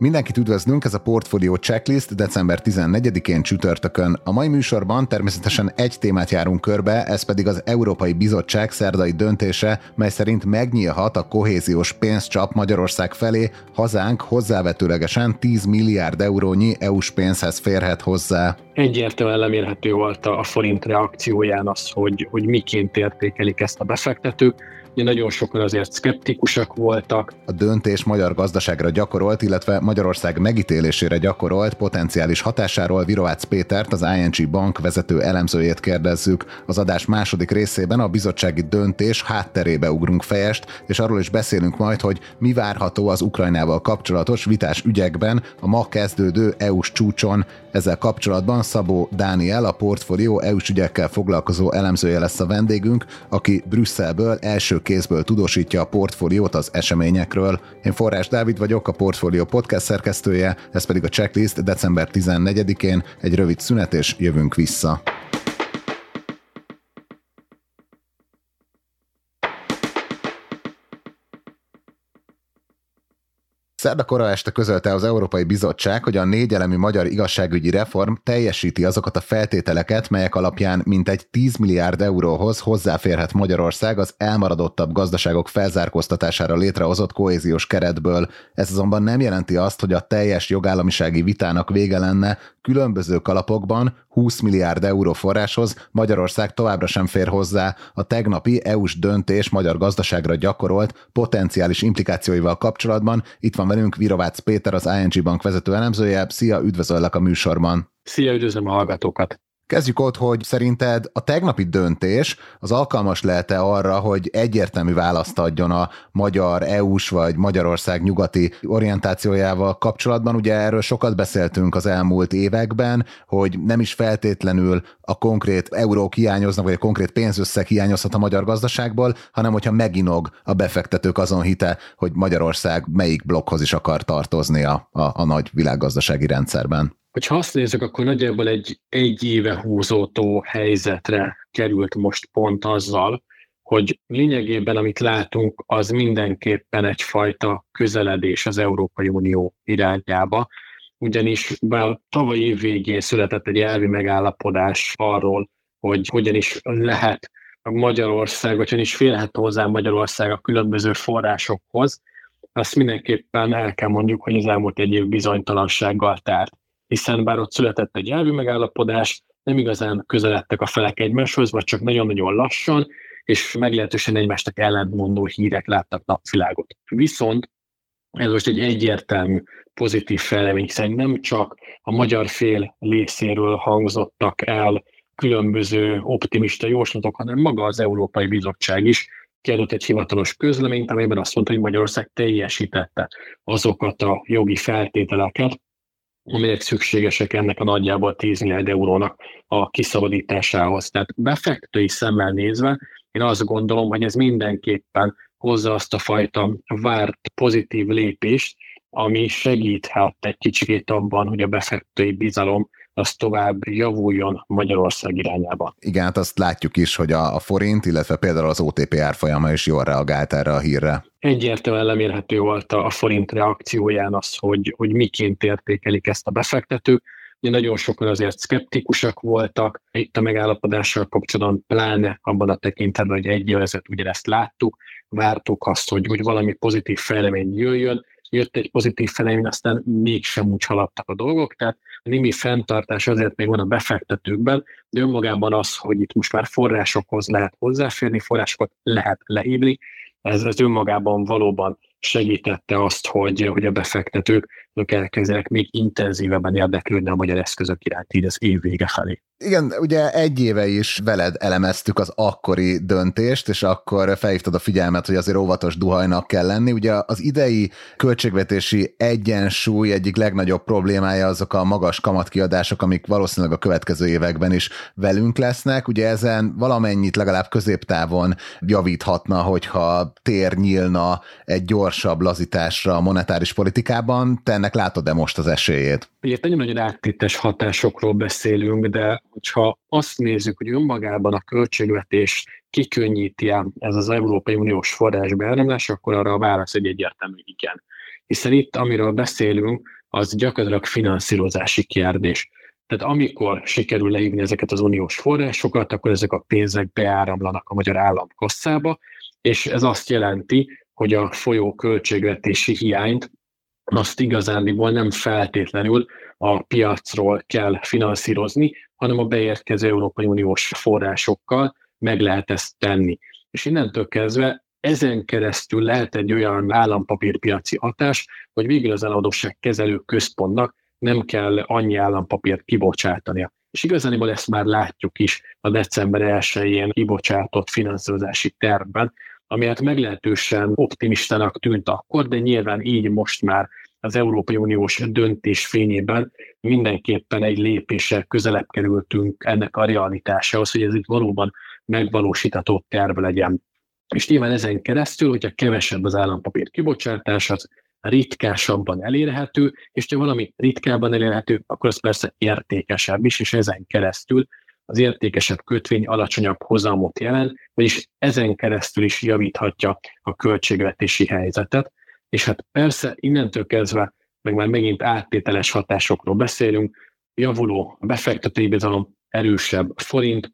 Mindenkit üdvözlünk, ez a Portfolio Checklist december 14-én csütörtökön. A mai műsorban természetesen egy témát járunk körbe, ez pedig az Európai Bizottság szerdai döntése, mely szerint megnyílhat a kohéziós pénzcsap Magyarország felé, hazánk hozzávetőlegesen 10 milliárd eurónyi EU-s pénzhez férhet hozzá. Egyértelműen lemérhető volt a forint reakcióján az, hogy, hogy miként értékelik ezt a befektetők Nagyon sokan azért szkeptikusak voltak. A döntés magyar gazdaságra gyakorolt, illetve Magyarország megítélésére gyakorolt potenciális hatásáról Virovácz Pétert, az ING Bank vezető elemzőjét kérdezzük. Az adás második részében a bizottsági döntés hátterébe ugrunk fejest, és arról is beszélünk majd, hogy mi várható az Ukrajnával kapcsolatos vitás ügyekben a ma kezdődő EU-s csúcson. Ezzel kapcsolatban Szabó Dániel, a portfólió EU-s ügyekkel foglalkozó elemzője lesz a vendégünk, aki Brüsszelből első kézből tudósítja a portfóliót az eseményekről. Én Forrás Dávid vagyok, a Portfólió podcast szerkesztője, ez pedig a checklist december 14-én egy rövid szünet és jövünk vissza. Szerda kora este közölte az Európai Bizottság, hogy a négyelemű magyar igazságügyi reform teljesíti azokat a feltételeket, melyek alapján mintegy 10 milliárd euróhoz hozzáférhet Magyarország az elmaradottabb gazdaságok felzárkóztatására létrehozott kohéziós keretből. Ez azonban nem jelenti azt, hogy a teljes jogállamisági vitának vége lenne, különböző kalapokban 20 milliárd euró forráshoz Magyarország továbbra sem fér hozzá a tegnapi EU-s döntés magyar gazdaságra gyakorolt potenciális implikációival kapcsolatban. Itt van velünk Virovácz Péter, az ING Bank vezető elemzője. Szia, üdvözöllek a műsorban! Szia, üdvözlöm a hallgatókat! Kezdjük ott, hogy szerinted a tegnapi döntés az alkalmas lehet-e arra, hogy egyértelmű választ adjon a magyar EU-s vagy Magyarország nyugati orientációjával kapcsolatban. Ugye erről sokat beszéltünk az elmúlt években, hogy nem is feltétlenül a konkrét eurók hiányoznak, vagy a konkrét pénzösszeg hiányozhat a magyar gazdaságból, hanem hogyha meginog a befektetők azon hite, hogy Magyarország melyik blokkhoz is akar tartozni a, a, a nagy világgazdasági rendszerben. Hogyha azt nézzük, akkor nagyjából egy egy éve húzódó helyzetre került most pont azzal, hogy lényegében amit látunk, az mindenképpen egyfajta közeledés az Európai Unió irányába, ugyanis bár tavaly év végén született egy elvi megállapodás arról, hogy hogyan is lehet Magyarország, hogyan is félhet hozzá Magyarország a különböző forrásokhoz, azt mindenképpen el kell mondjuk, hogy az elmúlt egy év bizonytalansággal tárt hiszen bár ott született egy elvi megállapodás, nem igazán közeledtek a felek egymáshoz, vagy csak nagyon-nagyon lassan, és meglehetősen egymástak ellentmondó hírek láttak napvilágot. Viszont ez most egy egyértelmű pozitív fejlemény, hiszen nem csak a magyar fél részéről hangzottak el különböző optimista jóslatok, hanem maga az Európai Bizottság is kiadott egy hivatalos közleményt, amelyben azt mondta, hogy Magyarország teljesítette azokat a jogi feltételeket, amelyek szükségesek ennek a nagyjából 10 milliárd eurónak a kiszabadításához. Tehát befektetői szemmel nézve, én azt gondolom, hogy ez mindenképpen hozza azt a fajta várt pozitív lépést, ami segíthet egy kicsit abban, hogy a befektetői bizalom az tovább javuljon Magyarország irányába. Igen, hát azt látjuk is, hogy a, a forint, illetve például az OTP árfolyama is jól reagált erre a hírre. Egyértelműen lemérhető volt a, forint reakcióján az, hogy, hogy miként értékelik ezt a befektetők. Ugye nagyon sokan azért szkeptikusak voltak itt a megállapodással kapcsolatban, pláne abban a tekintetben, hogy egy évezet ugye ezt láttuk, vártuk azt, hogy, hogy valami pozitív fejlemény jöjjön, jött egy pozitív fejlemény, aztán mégsem úgy haladtak a dolgok, tehát némi fenntartás azért még van a befektetőkben, de önmagában az, hogy itt most már forrásokhoz lehet hozzáférni, forrásokat lehet leívni, ez, ez önmagában valóban segítette azt, hogy, hogy a befektetők elkezdenek még intenzívebben érdeklődni a magyar eszközök iránt így az év vége felé. Igen, ugye egy éve is veled elemeztük az akkori döntést, és akkor felhívtad a figyelmet, hogy azért óvatos duhajnak kell lenni. Ugye az idei költségvetési egyensúly egyik legnagyobb problémája azok a magas kamatkiadások, amik valószínűleg a következő években is velünk lesznek. Ugye ezen valamennyit legalább középtávon javíthatna, hogyha tér nyílna egy gyorsabb lazításra a monetáris politikában. Te ennek látod-e most az esélyét? Ugye nagyon-nagyon áttétes hatásokról beszélünk, de ha azt nézzük, hogy önmagában a költségvetés kikönnyíti ez az Európai Uniós forrás beáramlás, akkor arra a válasz egy egyértelmű igen. Hiszen itt, amiről beszélünk, az gyakorlatilag finanszírozási kérdés. Tehát amikor sikerül leívni ezeket az uniós forrásokat, akkor ezek a pénzek beáramlanak a magyar állam kasszába, és ez azt jelenti, hogy a folyó költségvetési hiányt azt igazándiból nem feltétlenül a piacról kell finanszírozni, hanem a beérkező Európai Uniós forrásokkal meg lehet ezt tenni. És innentől kezdve ezen keresztül lehet egy olyan állampapírpiaci hatás, hogy végül az eladósság kezelő központnak nem kell annyi állampapírt kibocsátania. És igazániból ezt már látjuk is a december 1-én kibocsátott finanszírozási tervben, ami hát meglehetősen optimistának tűnt akkor, de nyilván így most már az Európai Uniós döntés fényében mindenképpen egy lépéssel közelebb kerültünk ennek a realitásához, hogy ez itt valóban megvalósítható terv legyen. És nyilván ezen keresztül, hogyha kevesebb az állampapír kibocsátás, az ritkásabban elérhető, és ha valami ritkábban elérhető, akkor az persze értékesebb is, és ezen keresztül az értékesebb kötvény alacsonyabb hozamot jelent, vagyis ezen keresztül is javíthatja a költségvetési helyzetet. És hát persze innentől kezdve, meg már megint áttételes hatásokról beszélünk, javuló befektetői bizalom, erősebb forint,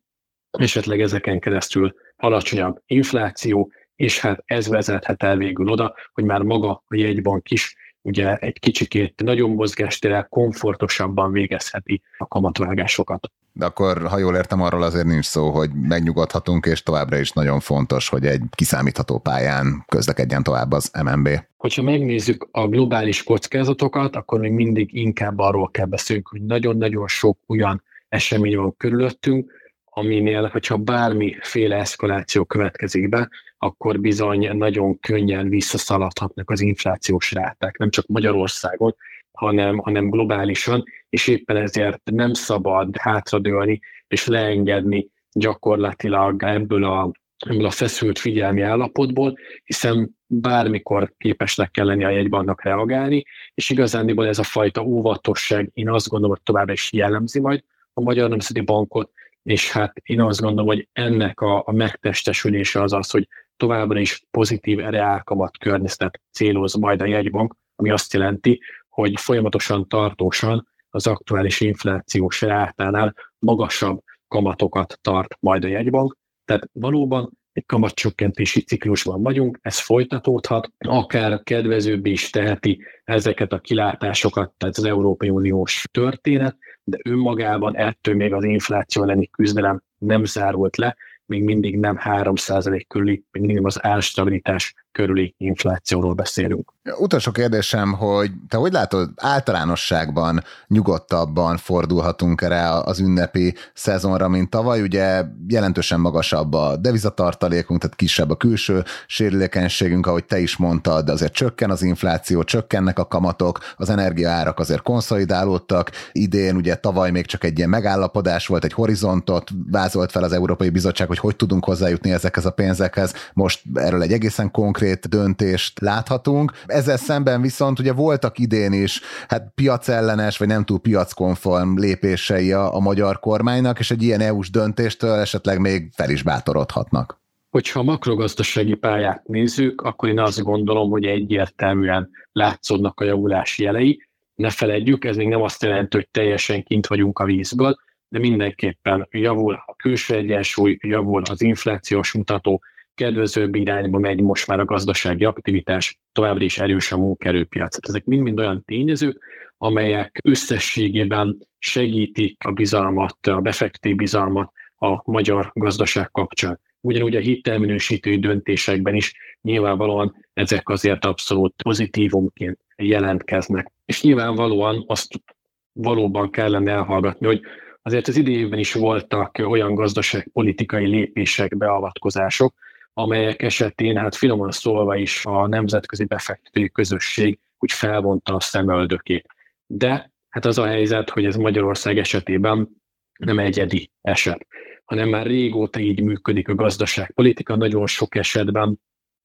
esetleg ezeken keresztül alacsonyabb infláció, és hát ez vezethet el végül oda, hogy már maga a jegybank is ugye egy kicsikét nagyobb mozgástérrel komfortosabban végezheti a kamatvágásokat. De akkor, ha jól értem, arról azért nincs szó, hogy megnyugodhatunk, és továbbra is nagyon fontos, hogy egy kiszámítható pályán közlekedjen tovább az MNB. Hogyha megnézzük a globális kockázatokat, akkor még mindig inkább arról kell beszélnünk, hogy nagyon-nagyon sok olyan esemény van körülöttünk, aminél, hogyha bármiféle eszkaláció következik be, akkor bizony nagyon könnyen visszaszaladhatnak az inflációs ráták, nem csak Magyarországon, hanem, hanem globálisan, és éppen ezért nem szabad hátradőlni és leengedni gyakorlatilag ebből a, ebből a feszült figyelmi állapotból, hiszen bármikor képesnek kell lenni a jegybanknak reagálni, és igazándiból ez a fajta óvatosság, én azt gondolom, hogy továbbra is jellemzi majd a Magyar Nemzeti Bankot, és hát én azt gondolom, hogy ennek a, a megtestesülése az az, hogy továbbra is pozitív reálkamat környezetet céloz majd a jegybank, ami azt jelenti, hogy folyamatosan, tartósan az aktuális inflációs rátánál magasabb kamatokat tart majd a jegybank. Tehát valóban egy kamatcsökkentési ciklusban vagyunk, ez folytatódhat, akár kedvezőbb is teheti ezeket a kilátásokat, tehát az Európai Uniós történet, de önmagában ettől még az infláció elleni küzdelem nem zárult le, még mindig nem 3% körüli, még mindig az árstabilitás körüli inflációról beszélünk. Utolsó kérdésem, hogy te hogy látod, általánosságban nyugodtabban fordulhatunk erre az ünnepi szezonra, mint tavaly? Ugye jelentősen magasabb a devizatartalékunk, tehát kisebb a külső sérülékenységünk, ahogy te is mondtad, azért csökken az infláció, csökkennek a kamatok, az energiaárak azért konszolidálódtak. Idén ugye tavaly még csak egy ilyen megállapodás volt, egy horizontot vázolt fel az Európai Bizottság, hogy hogy tudunk hozzájutni ezekhez a pénzekhez. Most erről egy egészen konkrét konkrét döntést láthatunk. Ezzel szemben viszont ugye voltak idén is hát piacellenes, vagy nem túl piackonform lépései a, a magyar kormánynak, és egy ilyen EU-s döntéstől esetleg még fel is bátorodhatnak. Hogyha a makrogazdasági pályát nézzük, akkor én azt gondolom, hogy egyértelműen látszódnak a javulási jelei. Ne feledjük, ez még nem azt jelenti, hogy teljesen kint vagyunk a vízből, de mindenképpen javul a külső egyensúly, javul az inflációs mutató, kedvezőbb irányba megy most már a gazdasági aktivitás, továbbra is erős a munkerőpiac. Ezek mind-mind olyan tényezők, amelyek összességében segítik a bizalmat, a befektetői bizalmat a magyar gazdaság kapcsán. Ugyanúgy a hitelminősítői döntésekben is nyilvánvalóan ezek azért abszolút pozitívumként jelentkeznek. És nyilvánvalóan azt valóban kellene elhallgatni, hogy azért az idejében is voltak olyan gazdaságpolitikai lépések, beavatkozások, amelyek esetén, hát finoman szólva is a nemzetközi befektetői közösség úgy felvonta a szemöldökét. De hát az a helyzet, hogy ez Magyarország esetében nem egyedi eset, hanem már régóta így működik a gazdaságpolitika, nagyon sok esetben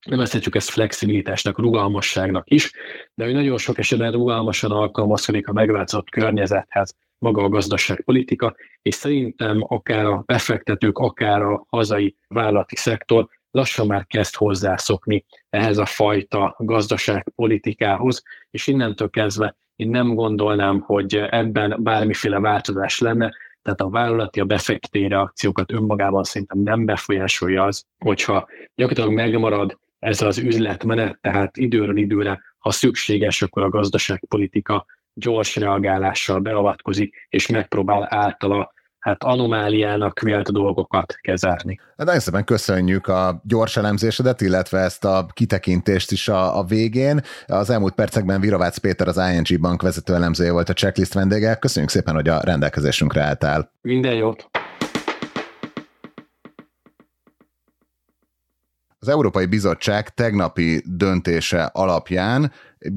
nevezhetjük ezt flexibilitásnak, rugalmasságnak is, de hogy nagyon sok esetben rugalmasan alkalmazkodik a megváltozott környezethez maga a gazdaságpolitika, és szerintem akár a befektetők, akár a hazai vállalati szektor lassan már kezd hozzászokni ehhez a fajta gazdaságpolitikához, és innentől kezdve én nem gondolnám, hogy ebben bármiféle változás lenne, tehát a vállalati, a befektetői reakciókat önmagában szerintem nem befolyásolja az, hogyha gyakorlatilag megmarad ez az üzletmenet, tehát időről időre, ha szükséges, akkor a gazdaságpolitika gyors reagálással beavatkozik, és megpróbál általa hát anomáliának vélt dolgokat kezelni. Hát nagyon szépen köszönjük a gyors elemzésedet, illetve ezt a kitekintést is a, a végén. Az elmúlt percekben Virovácz Péter, az ING Bank vezető elemzője volt a checklist vendége. Köszönjük szépen, hogy a rendelkezésünkre álltál. Minden jót! Az Európai Bizottság tegnapi döntése alapján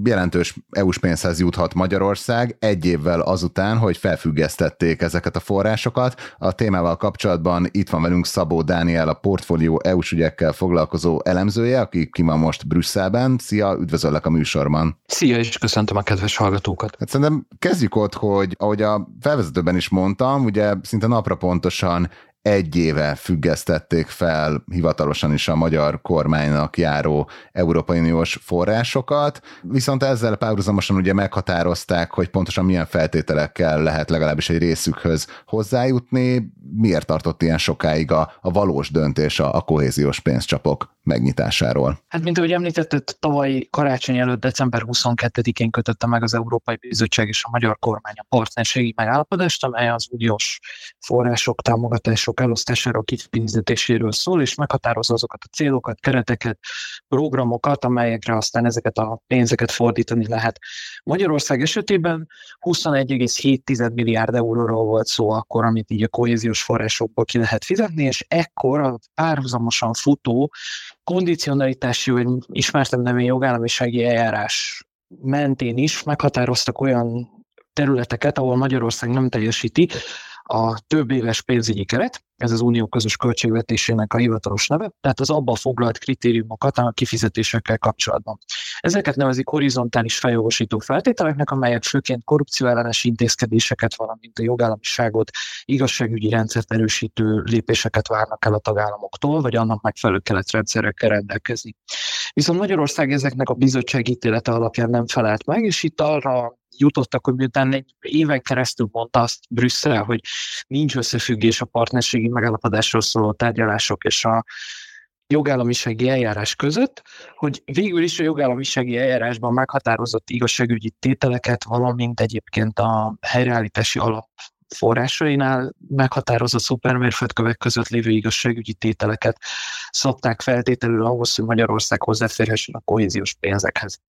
jelentős EU-s pénzhez juthat Magyarország egy évvel azután, hogy felfüggesztették ezeket a forrásokat. A témával kapcsolatban itt van velünk Szabó Dániel, a portfólió EU-s ügyekkel foglalkozó elemzője, aki ki ma most Brüsszelben. Szia, üdvözöllek a műsorban. Szia, és köszöntöm a kedves hallgatókat. Hát szerintem kezdjük ott, hogy ahogy a felvezetőben is mondtam, ugye szinte napra pontosan egy éve függesztették fel hivatalosan is a magyar kormánynak járó Európai Uniós forrásokat, viszont ezzel párhuzamosan ugye meghatározták, hogy pontosan milyen feltételekkel lehet legalábbis egy részükhöz hozzájutni, miért tartott ilyen sokáig a, a valós döntés a, a kohéziós pénzcsapok megnyitásáról. Hát, mint ahogy említetted, tavaly karácsony előtt december 22-én kötötte meg az Európai Bizottság és a Magyar Kormány a partnerségi megállapodást, amely az uniós források, támogatások elosztásáról, kifizetéséről szól, és meghatározza azokat a célokat, kereteket, programokat, amelyekre aztán ezeket a pénzeket fordítani lehet. Magyarország esetében 21,7 milliárd euróról volt szó akkor, amit így a kohéziós forrásokból ki lehet fizetni, és ekkor a párhuzamosan futó kondicionalitási, vagy ismertem nevén jogállamisági eljárás mentén is meghatároztak olyan területeket, ahol Magyarország nem teljesíti a több éves pénzügyi keret, ez az unió közös költségvetésének a hivatalos neve, tehát az abban foglalt kritériumokat a kifizetésekkel kapcsolatban. Ezeket nevezik horizontális feljogosító feltételeknek, amelyek főként korrupcióellenes intézkedéseket, valamint a jogállamiságot, igazságügyi rendszert erősítő lépéseket várnak el a tagállamoktól, vagy annak megfelelő keretrendszerekkel rendelkezni. Viszont Magyarország ezeknek a bizottság ítélete alapján nem felelt meg, és itt arra jutottak, hogy miután egy éven keresztül mondta azt Brüsszel, hogy nincs összefüggés a partnerségi megállapodásról szóló tárgyalások és a jogállamisági eljárás között, hogy végül is a jogállamisági eljárásban meghatározott igazságügyi tételeket, valamint egyébként a helyreállítási alap forrásainál meghatározott szupermérföldkövek között lévő igazságügyi tételeket szabták feltételül ahhoz, hogy Magyarország hozzáférhessen a kohéziós pénzekhez.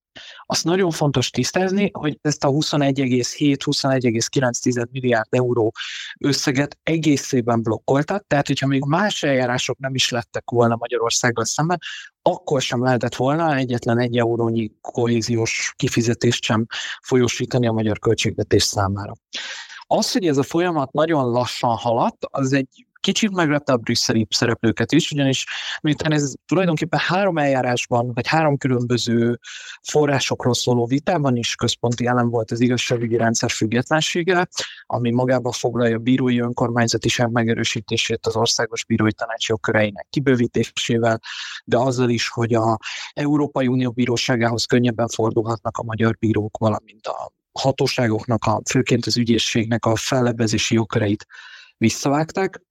Azt nagyon fontos tisztázni, hogy ezt a 21,7-21,9 milliárd euró összeget egészében blokkoltak, tehát hogyha még más eljárások nem is lettek volna Magyarországgal szemben, akkor sem lehetett volna egyetlen egy eurónyi kohéziós kifizetést sem folyósítani a magyar költségvetés számára. Az, hogy ez a folyamat nagyon lassan haladt, az egy kicsit meglepte a brüsszeli szereplőket is, ugyanis miután ez tulajdonképpen három eljárásban, vagy három különböző forrásokról szóló vitában is központi elem volt az igazságügyi rendszer függetlensége, ami magába foglalja a bírói önkormányzatiság megerősítését az országos bírói tanács jogköreinek kibővítésével, de azzal is, hogy a Európai Unió bíróságához könnyebben fordulhatnak a magyar bírók, valamint a hatóságoknak, a, főként az ügyészségnek a fellebbezési jogköreit visszavágták.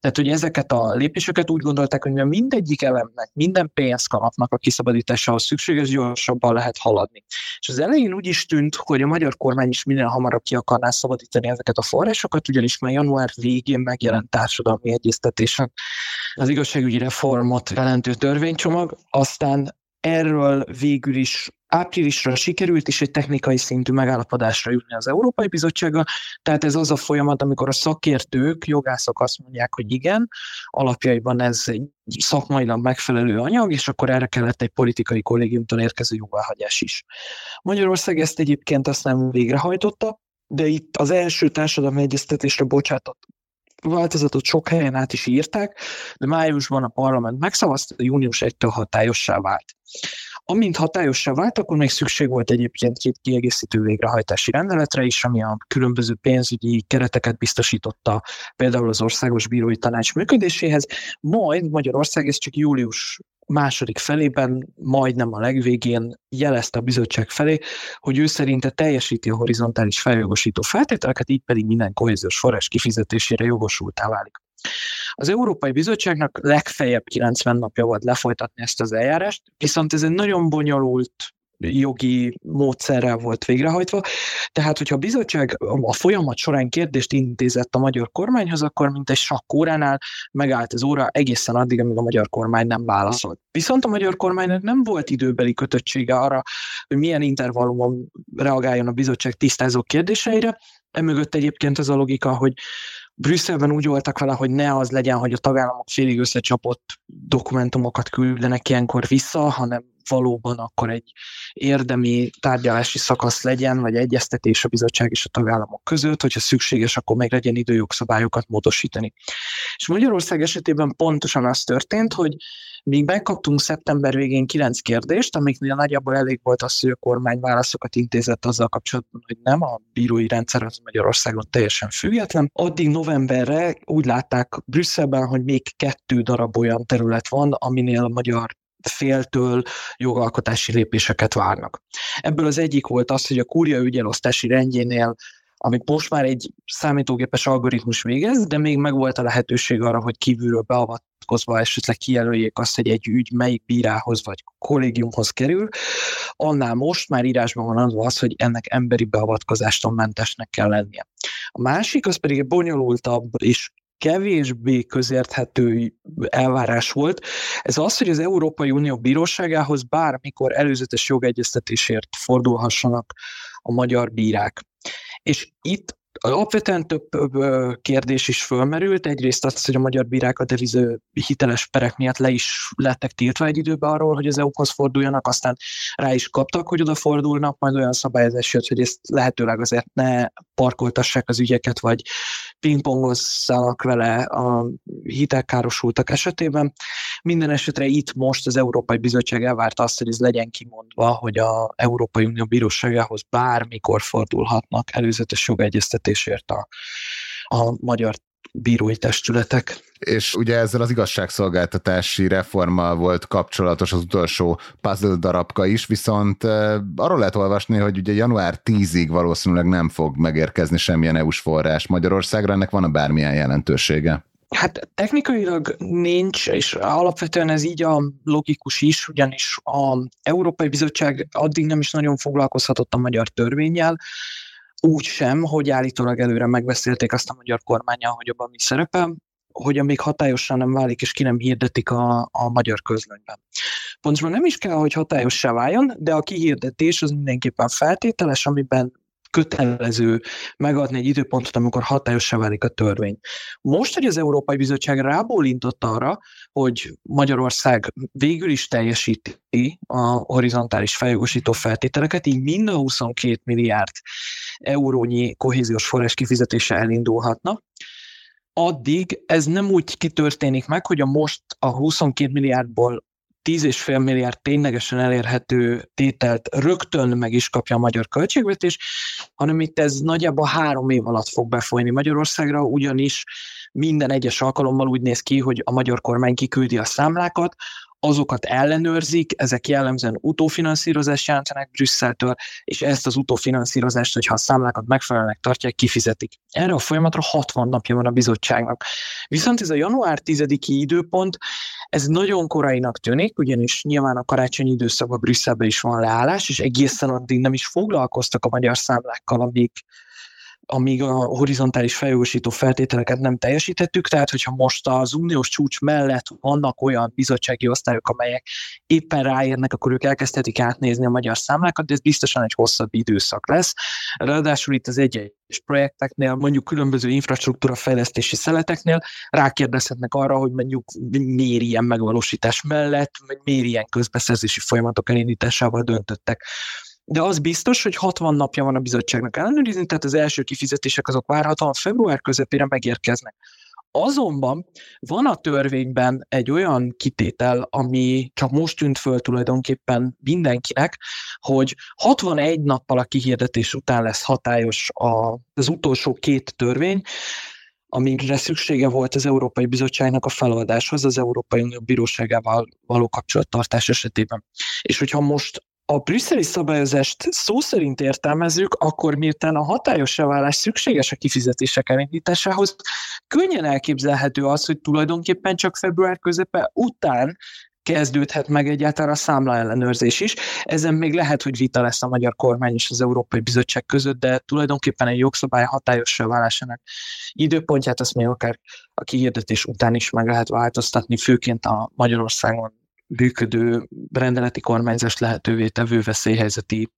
Tehát, hogy ezeket a lépéseket úgy gondolták, hogy mindegyik elemnek, minden pénzkalapnak a kiszabadításához szükséges, gyorsabban lehet haladni. És az elején úgy is tűnt, hogy a magyar kormány is minél hamarabb ki akarná szabadítani ezeket a forrásokat, ugyanis már január végén megjelent társadalmi egyeztetésen az igazságügyi reformot jelentő törvénycsomag, aztán erről végül is áprilisra sikerült is egy technikai szintű megállapodásra jutni az Európai Bizottsággal, tehát ez az a folyamat, amikor a szakértők, jogászok azt mondják, hogy igen, alapjaiban ez egy szakmailag megfelelő anyag, és akkor erre kellett egy politikai kollégiumtól érkező jóváhagyás is. Magyarország ezt egyébként azt nem végrehajtotta, de itt az első társadalmi egyeztetésre bocsátott változatot sok helyen át is írták, de májusban a parlament megszavazta, június 1-től hatályossá vált. Amint hatályossá vált, akkor még szükség volt egyébként két kiegészítő végrehajtási rendeletre is, ami a különböző pénzügyi kereteket biztosította például az Országos Bírói Tanács működéséhez, majd Magyarország ezt csak július második felében, majdnem a legvégén jelezte a bizottság felé, hogy ő szerinte teljesíti a horizontális feljogosító feltételeket, így pedig minden kohéziós forrás kifizetésére jogosultá válik. Az Európai Bizottságnak legfeljebb 90 napja volt lefolytatni ezt az eljárást, viszont ez egy nagyon bonyolult jogi módszerrel volt végrehajtva. Tehát, hogyha a bizottság a folyamat során kérdést intézett a magyar kormányhoz, akkor mint egy sakkóránál megállt az óra egészen addig, amíg a magyar kormány nem válaszolt. Viszont a magyar kormánynak nem volt időbeli kötöttsége arra, hogy milyen intervallumon reagáljon a bizottság tisztázó kérdéseire. Emögött egyébként az a logika, hogy Brüsszelben úgy voltak vele, hogy ne az legyen, hogy a tagállamok félig összecsapott dokumentumokat küldenek ilyenkor vissza, hanem valóban akkor egy érdemi tárgyalási szakasz legyen, vagy egyeztetés a bizottság és a tagállamok között, hogyha szükséges, akkor meg legyen idő jogszabályokat módosítani. És Magyarország esetében pontosan az történt, hogy Míg megkaptunk szeptember végén kilenc kérdést, amiknél nagyjából elég volt az, hogy a kormány válaszokat intézett azzal kapcsolatban, hogy nem a bírói rendszer az Magyarországon teljesen független. Addig novemberre úgy látták Brüsszelben, hogy még kettő darab olyan terület van, aminél a magyar féltől jogalkotási lépéseket várnak. Ebből az egyik volt az, hogy a kúria ügyelosztási rendjénél amit most már egy számítógépes algoritmus végez, de még megvolt a lehetőség arra, hogy kívülről beavatkozva esetleg kijelöljék azt, hogy egy ügy melyik bírához vagy kollégiumhoz kerül, annál most már írásban van az, hogy ennek emberi beavatkozástól mentesnek kell lennie. A másik, az pedig egy bonyolultabb és kevésbé közérthető elvárás volt. Ez az, hogy az Európai Unió bíróságához bármikor előzetes jogegyeztetésért fordulhassanak a magyar bírák. És itt Alapvetően több kérdés is fölmerült. Egyrészt az, hogy a magyar bírák a deviző hiteles perek miatt le is lettek tiltva egy időben arról, hogy az EU-hoz forduljanak, aztán rá is kaptak, hogy oda fordulnak, majd olyan szabályozás jött, hogy ezt lehetőleg azért ne parkoltassák az ügyeket, vagy pingpongozzanak vele a hitelkárosultak esetében. Minden esetre itt most az Európai Bizottság elvárta azt, hogy ez legyen kimondva, hogy a Európai Unió bíróságához bármikor fordulhatnak előzetes jogegyeztetésért a, a magyar bírói testületek. És ugye ezzel az igazságszolgáltatási reformmal volt kapcsolatos az utolsó puzzle darabka is, viszont arról lehet olvasni, hogy ugye január 10-ig valószínűleg nem fog megérkezni semmilyen EU-s forrás Magyarországra, ennek van a bármilyen jelentősége? Hát technikailag nincs, és alapvetően ez így a logikus is, ugyanis a Európai Bizottság addig nem is nagyon foglalkozhatott a magyar törvényjel, úgy sem, hogy állítólag előre megbeszélték azt a magyar kormánya, hogy abban mi szerepel, hogy amíg hatályosan nem válik, és ki nem hirdetik a, a magyar közlönyben. Pontosabban nem is kell, hogy hatályossá váljon, de a kihirdetés az mindenképpen feltételes, amiben kötelező megadni egy időpontot, amikor hatályossá válik a törvény. Most, hogy az Európai Bizottság rábólintott arra, hogy Magyarország végül is teljesíti a horizontális feljogosító feltételeket, így mind a 22 milliárd eurónyi kohéziós forrás kifizetése elindulhatna, addig ez nem úgy kitörténik meg, hogy a most a 22 milliárdból 10,5 milliárd ténylegesen elérhető tételt rögtön meg is kapja a magyar költségvetés, hanem itt ez nagyjából három év alatt fog befolyni Magyarországra, ugyanis minden egyes alkalommal úgy néz ki, hogy a magyar kormány kiküldi a számlákat, azokat ellenőrzik, ezek jellemzően utófinanszírozást jelentenek Brüsszeltől, és ezt az utófinanszírozást, hogyha a számlákat megfelelőnek tartják, kifizetik. Erre a folyamatra 60 napja van a bizottságnak. Viszont ez a január 10-i időpont, ez nagyon korainak tűnik, ugyanis nyilván a karácsonyi időszakban Brüsszelben is van leállás, és egészen addig nem is foglalkoztak a magyar számlákkal, amíg amíg a horizontális feljogosító feltételeket nem teljesítettük, tehát hogyha most az uniós csúcs mellett vannak olyan bizottsági osztályok, amelyek éppen ráérnek, akkor ők elkezdhetik átnézni a magyar számlákat, de ez biztosan egy hosszabb időszak lesz. Ráadásul itt az egy projekteknél, mondjuk különböző infrastruktúra fejlesztési szeleteknél rákérdezhetnek arra, hogy mondjuk miért ilyen megvalósítás mellett, miért ilyen közbeszerzési folyamatok elindításával döntöttek de az biztos, hogy 60 napja van a bizottságnak ellenőrizni, tehát az első kifizetések azok várhatóan február közepére megérkeznek. Azonban van a törvényben egy olyan kitétel, ami csak most tűnt föl tulajdonképpen mindenkinek, hogy 61 nappal a kihirdetés után lesz hatályos az utolsó két törvény, amire szüksége volt az Európai Bizottságnak a feladáshoz az Európai Unió Bíróságával való kapcsolattartás esetében. És hogyha most a brüsszeli szabályozást szó szerint értelmezzük, akkor miután a hatályos válás szükséges a kifizetések elindításához, könnyen elképzelhető az, hogy tulajdonképpen csak február közepe után kezdődhet meg egyáltalán a számla ellenőrzés is. Ezen még lehet, hogy vita lesz a magyar kormány és az Európai Bizottság között, de tulajdonképpen egy jogszabály hatályosra válásának időpontját azt még akár a kihirdetés után is meg lehet változtatni, főként a Magyarországon működő rendeleti kormányzást lehetővé tevő veszélyhelyzeti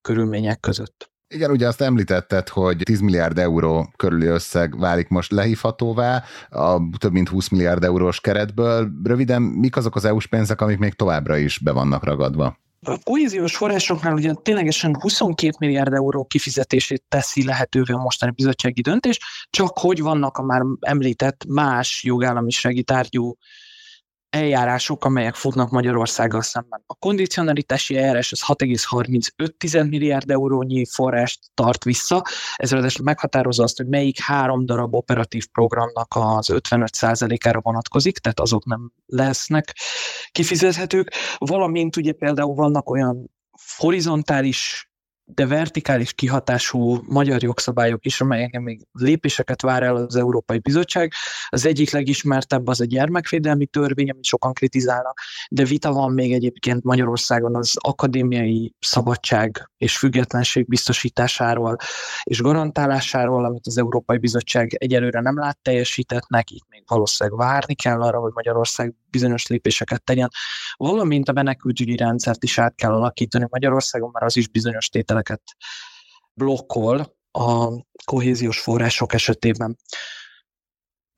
körülmények között. Igen, ugye azt említetted, hogy 10 milliárd euró körüli összeg válik most lehívhatóvá a több mint 20 milliárd eurós keretből. Röviden, mik azok az EU-s pénzek, amik még továbbra is be vannak ragadva? A kohéziós forrásoknál ugye ténylegesen 22 milliárd euró kifizetését teszi lehetővé a mostani bizottsági döntés, csak hogy vannak a már említett más jogállamisági tárgyú eljárások, amelyek futnak Magyarországgal szemben. A kondicionalitási eljárás az 6,35 milliárd eurónyi forrást tart vissza, ez ráadásul meghatározza azt, hogy melyik három darab operatív programnak az 55%-ára vonatkozik, tehát azok nem lesznek kifizethetők, valamint ugye például vannak olyan horizontális de vertikális kihatású magyar jogszabályok is, amelyeken még lépéseket vár el az Európai Bizottság. Az egyik legismertebb az a gyermekvédelmi törvény, amit sokan kritizálnak, de vita van még egyébként Magyarországon az akadémiai szabadság és függetlenség biztosításáról és garantálásáról, amit az Európai Bizottság egyelőre nem lát teljesítetnek, itt még valószínűleg várni kell arra, hogy Magyarország bizonyos lépéseket tegyen, valamint a menekültügyi rendszert is át kell alakítani Magyarországon, mert az is bizonyos tételeket blokkol a kohéziós források esetében.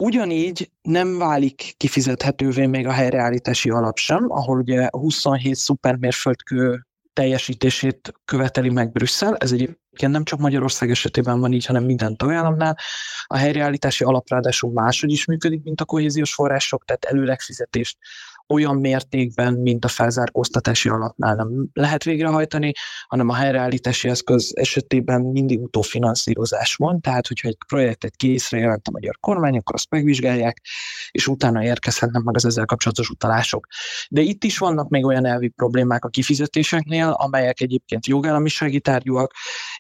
Ugyanígy nem válik kifizethetővé még a helyreállítási alap sem, ahol ugye 27 szupermérföldkő teljesítését követeli meg Brüsszel. Ez egyébként nem csak Magyarország esetében van így, hanem minden tagállamnál. A helyreállítási alap ráadásul máshogy is működik, mint a kohéziós források, tehát előlegfizetést olyan mértékben, mint a felzárkóztatási alapnál nem lehet végrehajtani, hanem a helyreállítási eszköz esetében mindig utófinanszírozás van, tehát hogyha egy projektet készre jelent a magyar kormány, akkor azt megvizsgálják, és utána érkezhetnek meg az ezzel kapcsolatos utalások. De itt is vannak még olyan elvi problémák a kifizetéseknél, amelyek egyébként jogállamisági tárgyúak,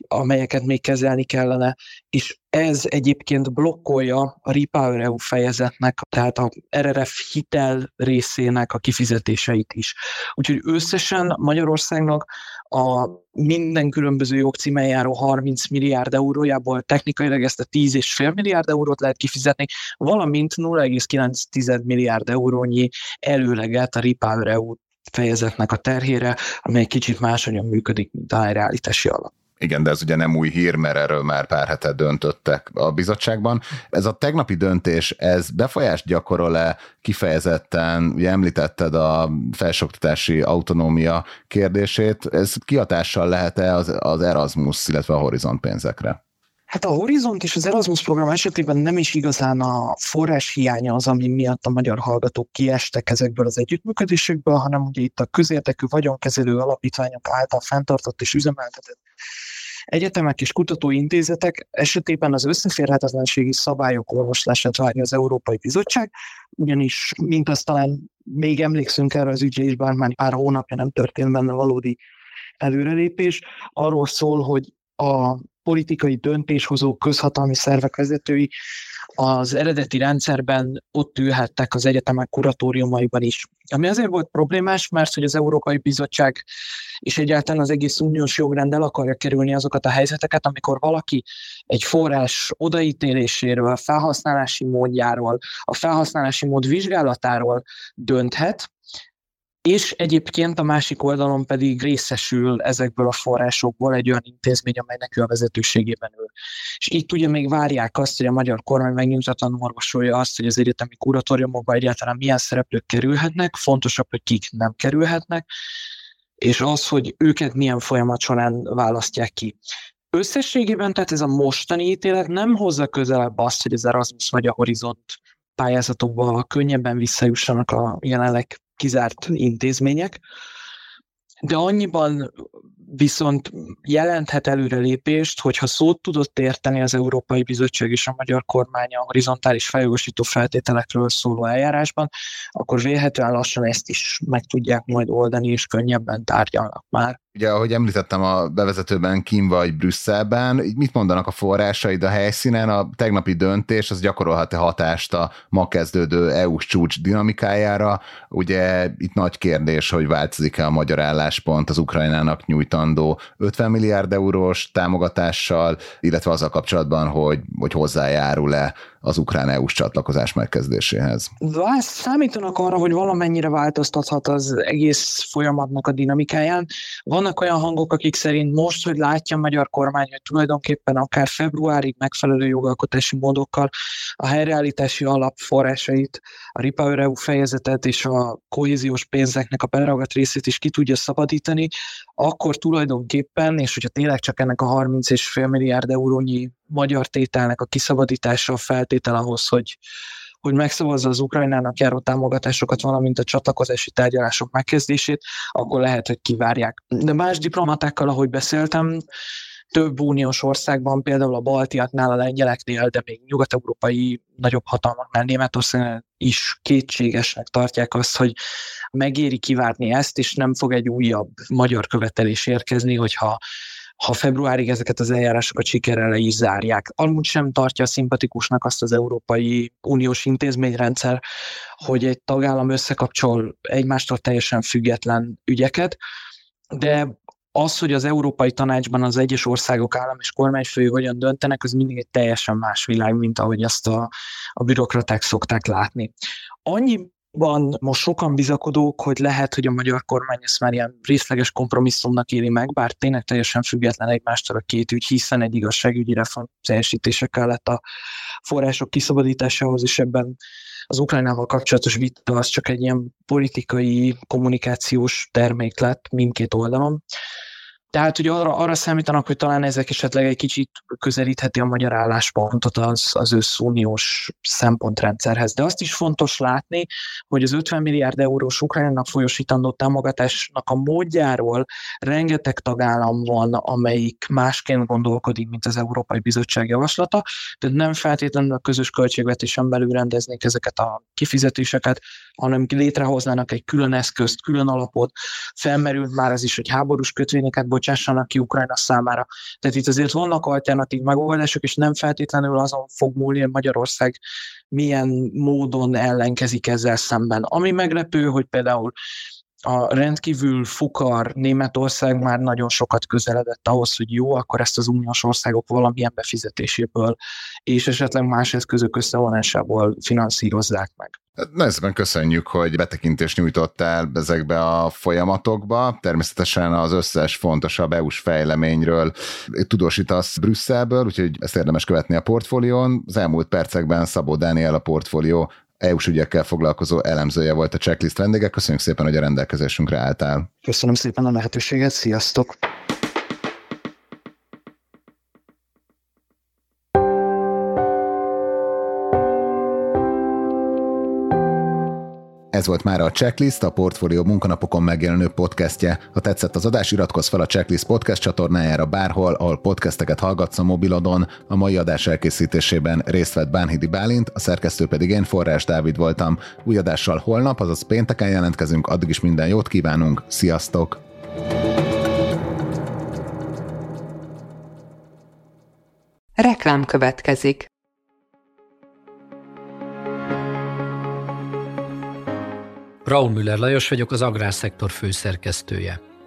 amelyeket még kezelni kellene, és ez egyébként blokkolja a Repower EU fejezetnek, tehát a RRF hitel részének a kifizetéseit is. Úgyhogy összesen Magyarországnak a minden különböző jogcímen járó 30 milliárd eurójából technikailag ezt a 10,5 milliárd eurót lehet kifizetni, valamint 0,9 milliárd eurónyi előleget a Repower EU fejezetnek a terhére, amely kicsit máshogyan működik, mint a helyreállítási alap. Igen, de ez ugye nem új hír, mert erről már pár hetet döntöttek a bizottságban. Ez a tegnapi döntés, ez befolyást gyakorol-e kifejezetten, ugye említetted a felsőoktatási autonómia kérdését, ez kihatással lehet-e az, az Erasmus, illetve a Horizont pénzekre? Hát a Horizont és az Erasmus program esetében nem is igazán a forrás hiánya az, ami miatt a magyar hallgatók kiestek ezekből az együttműködésekből, hanem ugye itt a közértekű vagyonkezelő alapítványok által fenntartott és üzemeltetett egyetemek és kutatóintézetek esetében az összeférhetetlenségi szabályok orvoslását várja az Európai Bizottság, ugyanis, mint azt talán még emlékszünk erre az ügyre is, bár már pár hónapja nem történt benne valódi előrelépés, arról szól, hogy a politikai döntéshozó közhatalmi szervek vezetői az eredeti rendszerben ott ülhettek az egyetemek kuratóriumaiban is. Ami azért volt problémás, mert hogy az Európai Bizottság és egyáltalán az egész uniós jogrend el akarja kerülni azokat a helyzeteket, amikor valaki egy forrás odaítéléséről, felhasználási módjáról, a felhasználási mód vizsgálatáról dönthet, és egyébként a másik oldalon pedig részesül ezekből a forrásokból egy olyan intézmény, amelynek ő a vezetőségében ül. És itt ugye még várják azt, hogy a magyar kormány megnyugtatlanul orvosolja azt, hogy az egyetemi kuratóriumokban egyáltalán milyen szereplők kerülhetnek, fontosabb, hogy kik nem kerülhetnek, és az, hogy őket milyen folyamat során választják ki. Összességében tehát ez a mostani ítélet nem hozza közelebb azt, hogy az Erasmus vagy a Horizont pályázatokba könnyebben visszajussanak a jelenleg kizárt intézmények, de annyiban viszont jelenthet előrelépést, hogyha szót tudott érteni az Európai Bizottság és a magyar kormány a horizontális feljogosító feltételekről szóló eljárásban, akkor vélhetően lassan ezt is meg tudják majd oldani, és könnyebben tárgyalnak már. Ugye, ahogy említettem a bevezetőben, Kim vagy Brüsszelben, mit mondanak a forrásaid a helyszínen? A tegnapi döntés az gyakorolhat-e hatást a ma kezdődő EU-s csúcs dinamikájára? Ugye itt nagy kérdés, hogy változik-e a magyar álláspont az Ukrajnának nyújtandó 50 milliárd eurós támogatással, illetve azzal kapcsolatban, hogy, hogy hozzájárul-e az ukrán EU-s csatlakozás megkezdéséhez. Számítanak arra, hogy valamennyire változtathat az egész folyamatnak a dinamikáján. Vannak olyan hangok, akik szerint most, hogy látja a magyar kormány, hogy tulajdonképpen akár februárig megfelelő jogalkotási módokkal a helyreállítási alap forrásait, a Repower EU fejezetet és a kohéziós pénzeknek a beragadt részét is ki tudja szabadítani, akkor tulajdonképpen, és hogyha tényleg csak ennek a 30,5 milliárd eurónyi magyar tételnek a kiszabadítása a feltétel ahhoz, hogy, hogy megszavazza az Ukrajnának járó támogatásokat, valamint a csatlakozási tárgyalások megkezdését, akkor lehet, hogy kivárják. De más diplomatákkal, ahogy beszéltem, több uniós országban, például a baltiaknál, a lengyeleknél, de még nyugat-európai nagyobb hatalmaknál Németország is kétségesnek tartják azt, hogy megéri kivárni ezt, és nem fog egy újabb magyar követelés érkezni, hogyha ha februárig ezeket az eljárásokat sikerrel is zárják. Amúgy sem tartja szimpatikusnak azt az Európai Uniós intézményrendszer, hogy egy tagállam összekapcsol egymástól teljesen független ügyeket, de az, hogy az Európai Tanácsban az egyes országok állam és kormányfői hogyan döntenek, az mindig egy teljesen más világ, mint ahogy azt a, a bürokraták szokták látni. Annyi van most sokan bizakodók, hogy lehet, hogy a magyar kormány ezt már ilyen részleges kompromisszumnak éli meg, bár tényleg teljesen független egymástól a két ügy, hiszen egy igazságügyi reform teljesítése kellett a források kiszabadításához, és ebben az Ukrajnával kapcsolatos vita az csak egy ilyen politikai, kommunikációs termék lett mindkét oldalon. Tehát hogy arra, arra számítanak, hogy talán ezek esetleg egy kicsit közelítheti a magyar álláspontot az, az összuniós szempontrendszerhez. De azt is fontos látni, hogy az 50 milliárd eurós Ukrajnának folyosítandó támogatásnak a módjáról rengeteg tagállam van, amelyik másként gondolkodik, mint az Európai Bizottság javaslata, tehát nem feltétlenül a közös költségvetésen belül rendeznék ezeket a kifizetéseket, hanem létrehoznának egy külön eszközt, külön alapot, felmerült már az is, hogy háborús kötvényeket bocsássanak ki Ukrajna számára. Tehát itt azért vannak alternatív megoldások, és nem feltétlenül azon fog múlni, hogy Magyarország milyen módon ellenkezik ezzel szemben. Ami meglepő, hogy például a rendkívül fukar Németország már nagyon sokat közeledett ahhoz, hogy jó, akkor ezt az uniós országok valamilyen befizetéséből és esetleg más eszközök összevonásából finanszírozzák meg. Nagyon szépen köszönjük, hogy betekintést nyújtottál ezekbe a folyamatokba. Természetesen az összes fontosabb EU-s fejleményről tudósítasz Brüsszelből, úgyhogy ezt érdemes követni a portfólión. Az elmúlt percekben Szabó Dániel a portfólió EU-s ügyekkel foglalkozó elemzője volt a checklist vendége. Köszönjük szépen, hogy a rendelkezésünkre álltál. Köszönöm szépen a lehetőséget, sziasztok! Ez volt már a Checklist, a Portfolio munkanapokon megjelenő podcastje. Ha tetszett az adás, iratkozz fel a Checklist podcast csatornájára bárhol, ahol podcasteket hallgatsz a mobilodon. A mai adás elkészítésében részt vett Bánhidi Bálint, a szerkesztő pedig én Forrás Dávid voltam. Új adással holnap, azaz pénteken jelentkezünk, addig is minden jót kívánunk, sziasztok! Reklám következik. Raúl Müller Lajos vagyok, az Agrárszektor főszerkesztője.